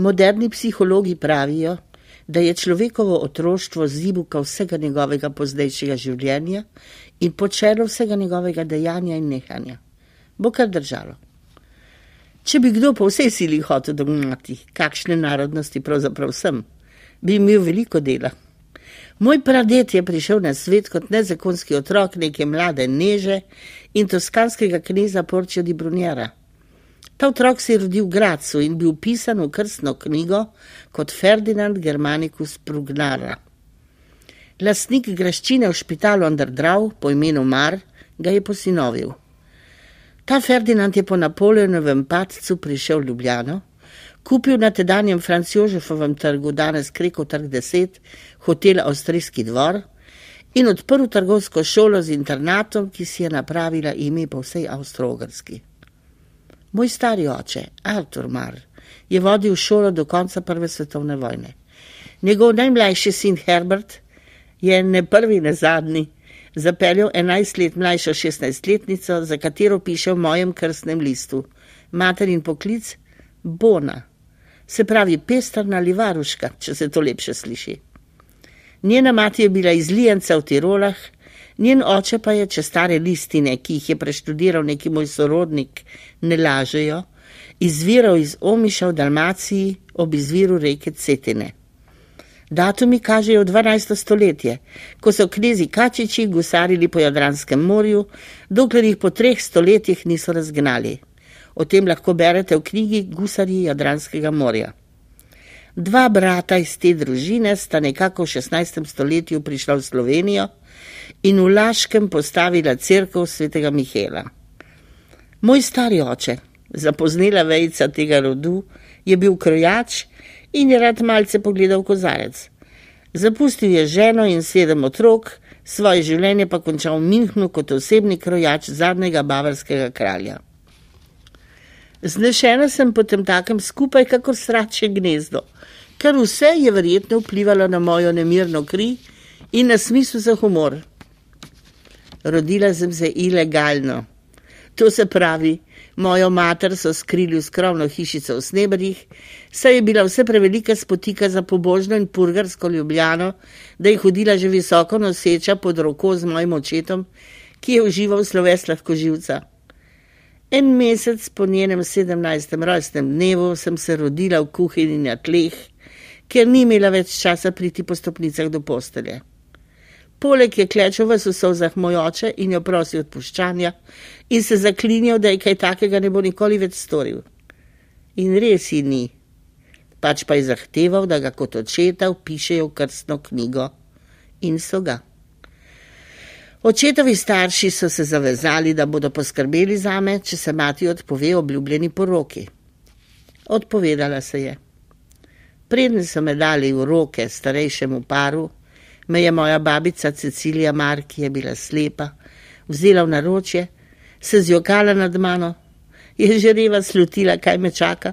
Moderni psihologi pravijo, da je človekovo otroštvo zibuka vsega njegovega pozdejšega življenja in počelo vsega njegovega dejanja in nehanja. Bo kar držalo. Če bi kdo po vsej sili hotel dognati, kakšne narodnosti pravzaprav sem, bi imel veliko dela. Moj pradet je prišel na svet kot nezakonski otrok neke mlade neže in toskanskega kneza Porčio di Brunjera. Ta otrok se je rodil v Gracu in bil upisan v krstno knjigo kot Ferdinand Germanicus Prugnara. Lastnik graščine v špitalu Andrdrav po imenu Mar ga je posinovil. Ta Ferdinand je po Napoleonovem padcu prišel v Ljubljano, kupil na tedanjem Franc Jožefovem trgu, danes Kreko trg 10, hotel Avstrijski dvor in odprl trgovsko šolo z internatom, ki si je napravila ime po vsej Avstro-Ogrski. Moj stari oče, Artur Mar, je vodil šolo do konca Prve svetovne vojne. Njegov najmlajši sin Herbert je ne prvi, ne zadnji, zapeljal 11 let mlajšo 16-letnico, za katero piše v mojem krstnem listu: Materin poklic Bona, se pravi pestrna ali varuška, če se to lepše sliši. Njena mati je bila iz Lijenca v Tirolah, Njen oče pa je, če stare listine, ki jih je preštudiral neki moj sorodnik, ne lažejo, izviral iz Omiša v Dalmaciji ob izviru reke Cetine. Datumi kažejo 12. stoletje, ko so knezi Kačiči gusarili po Jadranskem morju, dokler jih po treh stoletjih niso razgnali. O tem lahko berete v knjigi Gusarji Jadranskega morja. Dva brata iz te družine sta nekako v 16. stoletju prišla v Slovenijo in v Laškem postavila crkvo svetega Mihela. Moj stari oče, zapoznela vejca tega rodu, je bil krojač in je rad malce pogledal kozarec. Zapustil je ženo in sedem otrok, svoje življenje pa končal v Minhnu kot osebni krojač zadnjega bavarskega kralja. Znešena sem potem takem skupaj, kakor srače gnezdo, ker vse je verjetno vplivalo na mojo nemirno kri in na smisel za humor. Rodila sem se ilegalno. To se pravi, mojo mater so skrili v skromno hišico v Snebrih, saj je bila vse prevelika spotika za pobožno in purgarsko ljubljano, da je hodila že visoko noseča pod roko z mojim očetom, ki je užival sloves lahko živca. En mesec po njenem sedemnajstem rojstnem dnevu sem se rodila v kuhinji na tleh, ker ni imela več časa priti po stopnicah do postelje. Poleg je klečal v sosovzah moj oče in jo prosil odpuščanja in se zaklinjal, da je kaj takega ne bo nikoli več storil. In res ji ni, pač pa je zahteval, da ga kot očeta upišejo v krstno knjigo in so ga. Očetovi starši so se zavezali, da bodo poskrbeli za me, če se mati odpove obljubljeni poroki. Odpovedala se je. Predne so me dali v roke starejšemu paru, me je moja babica Cecilija Mar, ki je bila slepa, vzela v naročje, se zjokala nad mano, je žereva slutila, kaj me čaka,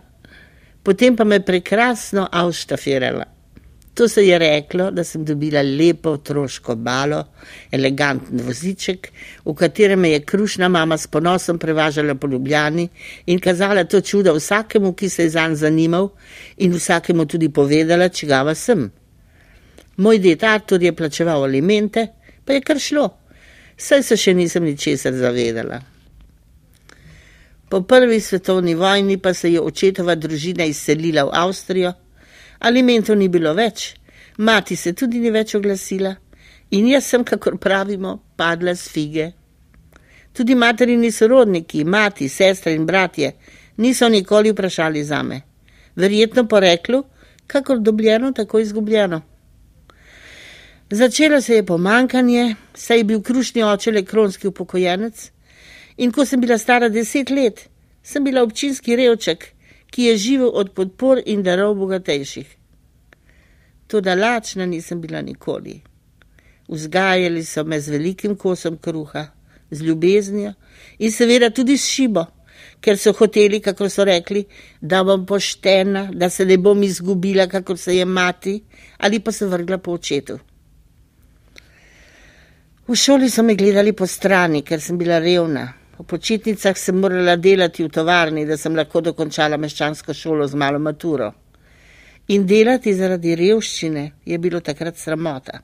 potem pa me prekrasno avštafirala. To se je reklo, da sem dobila lepo otroško balo, eleganten voziček, v katerem je krušna mama s ponosom prevažala po Ljubljani in kazala to čudo vsakemu, ki se je zanj zanimal in vsakemu tudi povedala, čigava sem. Moj det Artur je plačeval alimente, pa je kar šlo, saj se še nisem ničesar zavedala. Po prvi svetovni vojni pa se je očetova družina izselila v Avstrijo, alimentov ni bilo več, mati se tudi ni več oglasila in jaz sem, kakor pravimo, padla z fige. Tudi materini sorodniki, mati, sestre in bratje niso nikoli vprašali za me. Verjetno poreklo, kakor dobljeno, tako izgubljeno. Začelo se je pomankanje, saj je bil krušni oče le kronski upokojenec in ko sem bila stara deset let, sem bila občinski revček, ki je živel od podpor in darov bogatejših. Toda lačna nisem bila nikoli. Vzgajali so me z velikim kosom kruha, z ljubeznijo in seveda tudi s šibo, ker so hoteli, kako so rekli, da bom poštena, da se ne bom izgubila, kako se je mati ali pa se vrgla po očetu. V šoli so me gledali po strani, ker sem bila revna, Po počitnicah sem morala delati v tovarni, da sem lahko dokončala meščansko šolo z malo maturo. In delati zaradi revščine je bilo takrat sramota.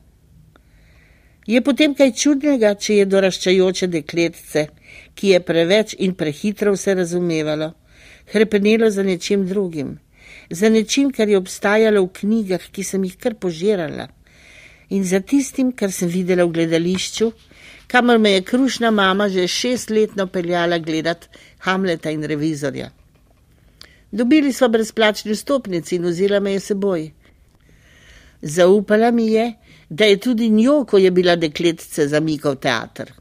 Je potem kaj čudnega, če je doraščajoče dekletce, ki je preveč in prehitro vse razumevalo, hrepenelo za nečim drugim, za nečim, kar je obstajalo v knjigah, ki sem jih kar požirala, in za tistim, kar sem videla v gledališču, kamor me je krušna mama že šestletno peljala gledat Hamleta in revizorja. Dobili smo brezplačni stopnici in vzela me je seboj. Zaupala mi je, da je tudi njo, ko je bila dekletce za Mikov teater.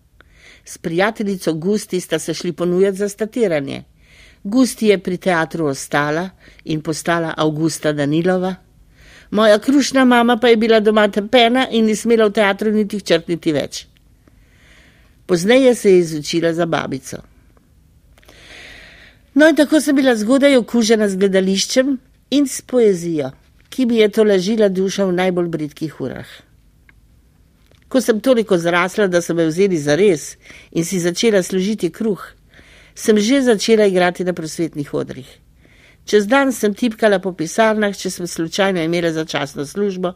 S prijateljico Gusti sta se šli ponujati za statiranje. Gusti je pri teatru ostala in postala Augusta Danilova. Moja krušna mama pa je bila doma tepena in ni smela v teatru niti črtniti več. Pozneje se je izučila za babico. No, in tako sem bila zgodaj okužena z gledališčem in s poezijo, ki mi je to lažila duša v najbolj britkih urah. Ko sem toliko zrasla, da so me vzeli za res in si začela služiti kruh, sem že začela igrati na prosvetnih odrih. Čez dan sem tipkala po pisarnah, če sem slučajno imela začasno službo,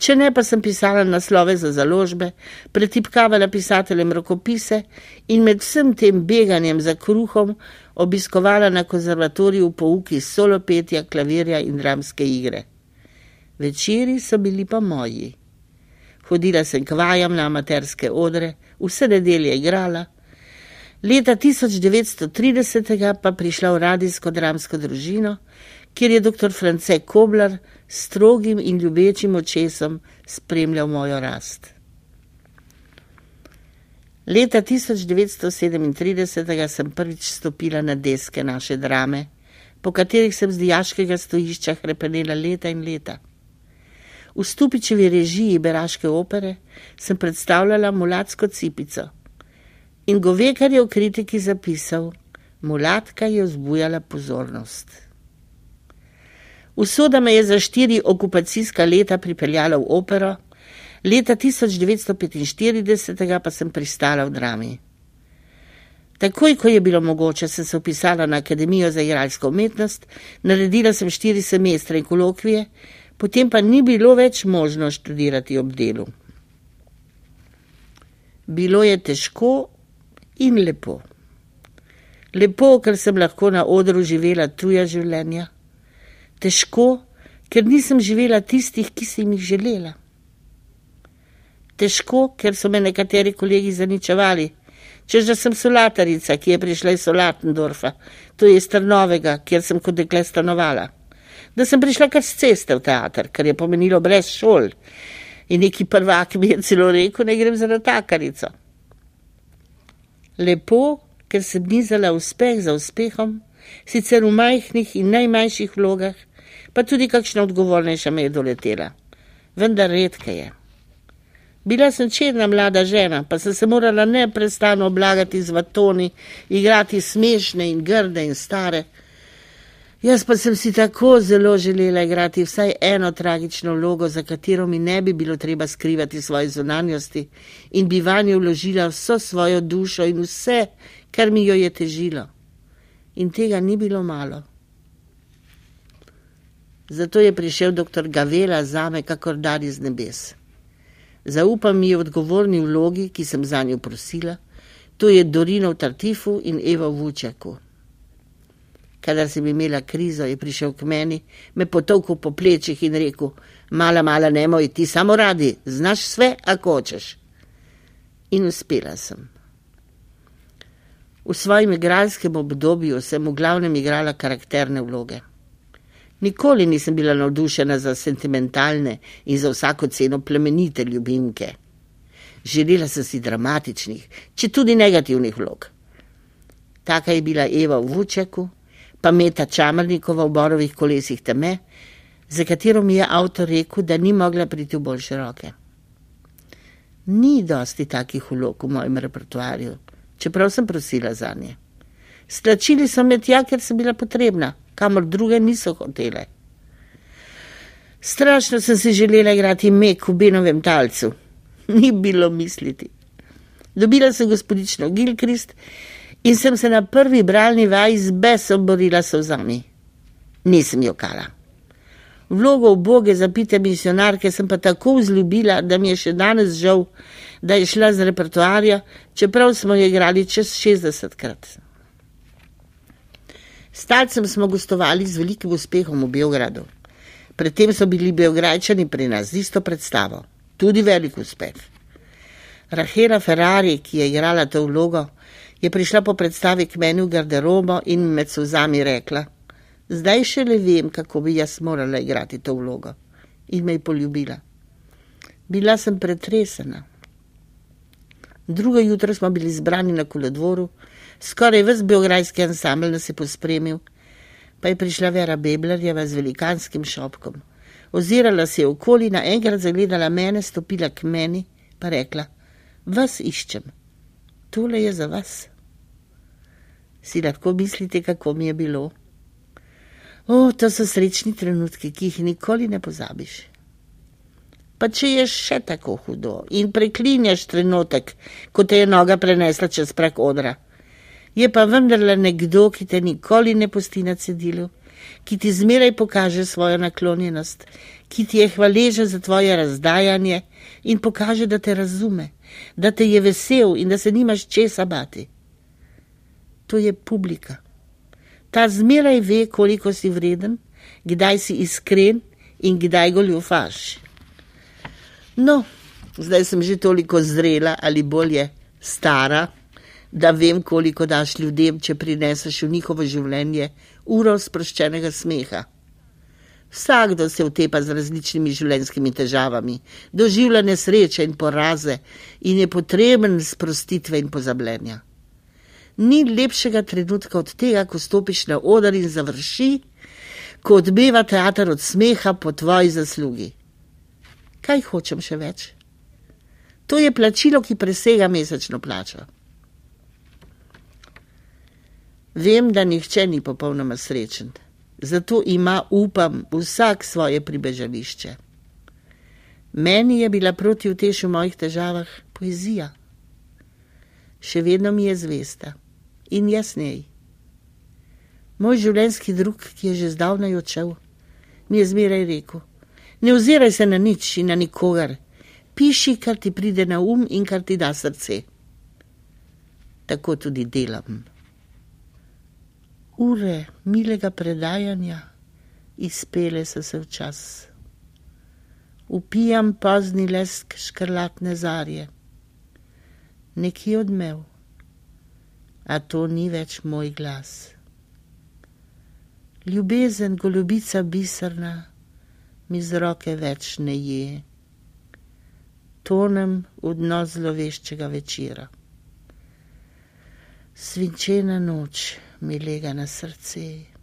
če ne pa sem pisala naslove za založbe, pretipkavala pisateljem rokopise in med vsem tem beganjem za kruhom obiskovala na konzervatoriju pouki solopetja, klavirja in dramske igre. Večeri so bili pa moji. Hodila sem k vajam na amaterske odre, vse nedelje igrala. Leta 1930 pa prišla v radijsko dramsko družino, kjer je dr. France Koblar s strogim in ljubečim očesom spremljal mojo rast. Leta 1937 sem prvič stopila na deske naše drame, po katerih sem z dijaškega stojišča hrepenela leta in leta. V stupičevi režiji Beraške opere sem predstavljala mulatsko cipico in govekar je v kritiki zapisal: Mulatka je vzbujala pozornost. Usoda me je za štiri okupacijska leta pripeljala v opero, Leta 1945 pa sem pristala v drami. Takoj, ko je bilo mogoče, sem se upisala na Akademijo za igralsko umetnost, naredila sem štiri semestre in kolokvije, potem pa ni bilo več možno študirati ob delu. Bilo je težko in lepo. Lepo, ker sem lahko na odru živela tuja življenja, težko, ker nisem živela tistih, ki sem jih želela težko, ker so me nekateri kolegi zaničevali. Če že sem solatarica, ki je prišla iz Solatendorfa, to je iz Trnovega, kjer sem kot dekle stanovala. Da sem prišla kar z ceste v teater, kar je pomenilo brez šol. In neki prvak mi je celo rekel, ne grem za natakarico. Lepo, ker sem nizala uspeh za uspehom, sicer v majhnih in najmanjših vlogah, pa tudi kakšna odgovornejša me je doletela. Vendar redke je. Bila sem črna mlada žena, pa sem se morala neprestano oblagati z vatoni, igrati smešne in grde in stare. Jaz pa sem si tako zelo želela igrati vsaj eno tragično vlogo, za katero mi ne bi bilo treba skrivati svoje zunanjosti in bi vanjo vložila vso svojo dušo in vse, kar mi jo je težilo. In tega ni bilo malo. Zato je prišel dr. Gavela zame, kakor dar iz nebes. Zaupam mi je odgovorni vlogi, ki sem za njo prosila, to je Dorina v Tartifu in Eva v Vučaku. Kadar sem imela krizo, je prišel k meni, me potovkal po plečih in rekel: Mala, mala, ne moj, ti samo radi, znaš vse, ako hočeš. In uspela sem. V svojem igralskem obdobju sem v glavnem igrala karakterne vloge. Nikoli nisem bila navdušena za sentimentalne in za vsako ceno plemenite ljubimke. Želela sem si dramatičnih, če tudi negativnih vlog. Taka je bila Eva v Vučeku, pa Meta Čamrnikova v Borovih kolesih teme, za katero mi je avtor rekel, da ni mogla priti v boljše roke. Ni dosti takih vlog v mojem repertoarju, čeprav sem prosila za nje. Stlačili so me tja, ker sem bila potrebna kamor druge niso hotele. Strašno sem si želela igrati mek v Benovem talcu, ni bilo misliti. Dobila sem gospodično Gilkrist in sem se na prvi bralni vaj z besom borila s vzami. Nisem jokala. Vlogo uboge zapite misionarke sem pa tako vzljubila, da mi je še danes žal, da je šla z repertoarja, čeprav smo jo igrali čez 60 krat. Stalcem smo gostovali z velikim uspehom v Beogradu. Predtem so bili Beograjčani pri nas z isto predstavo, tudi velik uspeh. Rahela Ferrari, ki je igrala to vlogo, je prišla po predstavi k meni v garderobo in med sozami rekla: Zdaj še le vem, kako bi jaz morala igrati to vlogo. In me je poljubila. Bila sem pretresena. Drugo jutro smo bili zbrani na koledvoru, skoraj ves biografski ansambl nas je pospremil, pa je prišla Vera Beblerjeva z velikanskim šopkom. Ozirala se je okoli, naenkrat zagledala mene, stopila k meni, pa rekla: Vas iščem, tole je za vas. Si lahko mislite, kako mi je bilo? O, to so srečni trenutki, ki jih nikoli ne pozabiš. Pa če je še tako hudo in preklinjaš trenutek, ko te je noga prenesla čez prak odra, je pa vendarle nekdo, ki te nikoli ne pusti na cedilu, ki ti zmeraj pokaže svojo naklonjenost, ki ti je hvaležen za tvoje razdajanje in pokaže, da te razume, da te je vesel in da se nimaš česa bati. To je publika ta zmeraj ve, koliko si vreden, kdaj si iskren in kdaj goljufaš. No, zdaj sem že toliko zrela ali bolje stara, da vem, koliko daš ljudem, če prineseš v njihovo življenje uro sproščenega smeha. Vsakdo se utepa z različnimi življenjskimi težavami, doživlja nesreče in poraze in je potreben sprostitve in pozabljenja ni lepšega trenutka od tega, ko stopiš na oder in završi, ko odmeva teater od smeha po tvoji zaslugi. Kaj hočem še več? To je plačilo, ki presega mesečno plačo. Vem, da nihče ni popolnoma srečen, zato ima, upam, vsak svoje pribežališče. Meni je bila proti vtešu v mojih težavah poezija. Še vedno mi je zvesta in jasnej. Moj življenjski drug, ki je že zdavnaj odšel, mi je zmeraj rekel: Ne oziraj se na nič in na nikogar, piši, kar ti pride na um in kar ti da srce. Tako tudi delam. Ure milega predajanja izpele so se včas. Upijam pozni lesk škrlatne zarje. Nekje odmev a to ni več moj glas. Ljubezen, golubica bisrna, mi z roke več ne je. Tonem v dno zloveščega večera. Svinčena noč mi lega na srce.